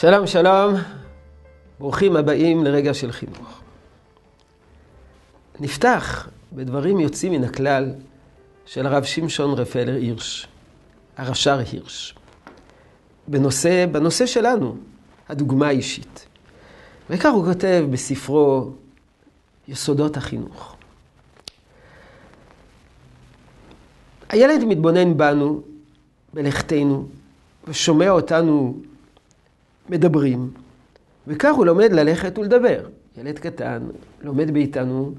שלום, שלום, ברוכים הבאים לרגע של חינוך. נפתח בדברים יוצאים מן הכלל של הרב שמשון רפאל הירש, הרש"ר הירש, בנושא, בנושא שלנו, הדוגמה האישית. וכך הוא כותב בספרו יסודות החינוך. הילד מתבונן בנו, בלכתנו, ושומע אותנו מדברים, וכך הוא לומד ללכת ולדבר. ילד קטן לומד מאיתנו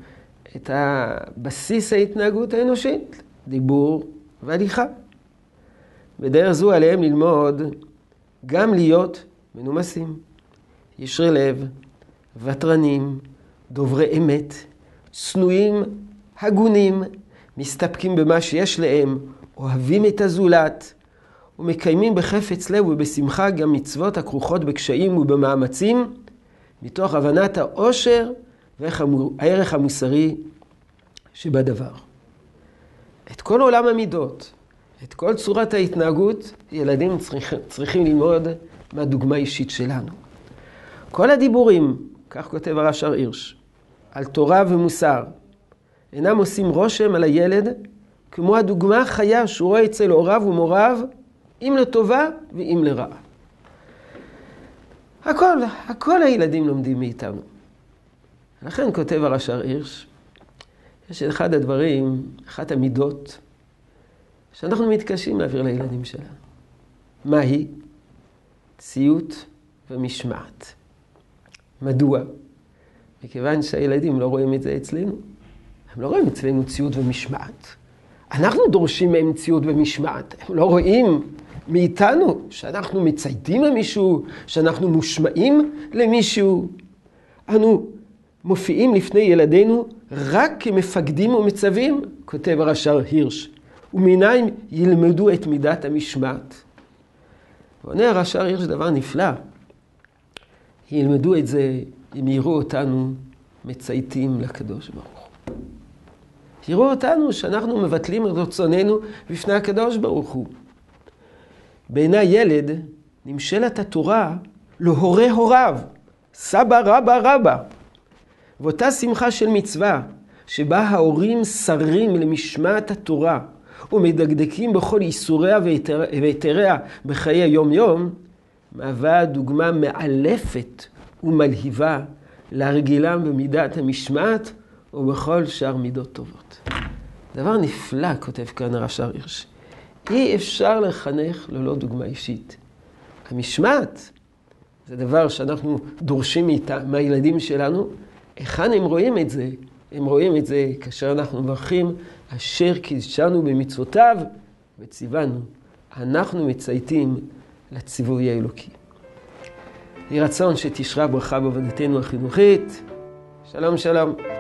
את הבסיס ההתנהגות האנושית, דיבור והליכה. בדרך זו עליהם ללמוד גם להיות מנומסים, ישרי לב, ותרנים, דוברי אמת, צנועים, הגונים, מסתפקים במה שיש להם, אוהבים את הזולת, ומקיימים בחפץ לב ובשמחה גם מצוות הכרוכות בקשיים ובמאמצים, מתוך הבנת העושר והערך המוסרי שבדבר. את כל עולם המידות, את כל צורת ההתנהגות, ילדים צריך, צריכים ללמוד מהדוגמה האישית שלנו. כל הדיבורים, כך כותב הרש"ר הירש, על תורה ומוסר, אינם עושים רושם על הילד כמו הדוגמה החיה שהוא רואה אצל הוריו ומוריו אם לטובה ואם לרעה. הכל, הכל הילדים לומדים מאיתנו. לכן כותב הרש"ר הירש, יש אחד הדברים, אחת המידות, שאנחנו מתקשים להעביר לילדים שלנו. מהי? ציות ומשמעת. מדוע? מכיוון שהילדים לא רואים את זה אצלנו. הם לא רואים אצלנו ציות ומשמעת. אנחנו דורשים מהם ציות ומשמעת. הם לא רואים מאיתנו, שאנחנו מצייתים למישהו, שאנחנו מושמעים למישהו. אנו מופיעים לפני ילדינו רק כמפקדים ומצווים, כותב הרש"ר הירש, ומנין ילמדו את מידת המשמעת. ועונה הרש"ר הירש דבר נפלא. ילמדו את זה אם יראו אותנו מצייתים לקדוש ברוך הוא. יראו אותנו שאנחנו מבטלים את רצוננו בפני הקדוש ברוך הוא. בעיני ילד נמשלת התורה להורי הוריו, סבא רבא רבא. ואותה שמחה של מצווה, שבה ההורים שרים למשמעת התורה ומדקדקים בכל איסוריה והיתריה בחיי היום-יום, מהווה דוגמה מאלפת ומלהיבה להרגילם במידת המשמעת ובכל שאר מידות טובות. דבר נפלא, כותב כאן הרש"ר הירש. אי אפשר לחנך ללא דוגמה אישית. המשמעת זה דבר שאנחנו דורשים מאיתה, מהילדים שלנו. היכן הם רואים את זה? הם רואים את זה כאשר אנחנו מברכים, אשר קידשנו במצוותיו וציוונו. אנחנו מצייתים לציווי האלוקי. יהי רצון שתשרה ברכה בעבודתנו החינוכית. שלום שלום.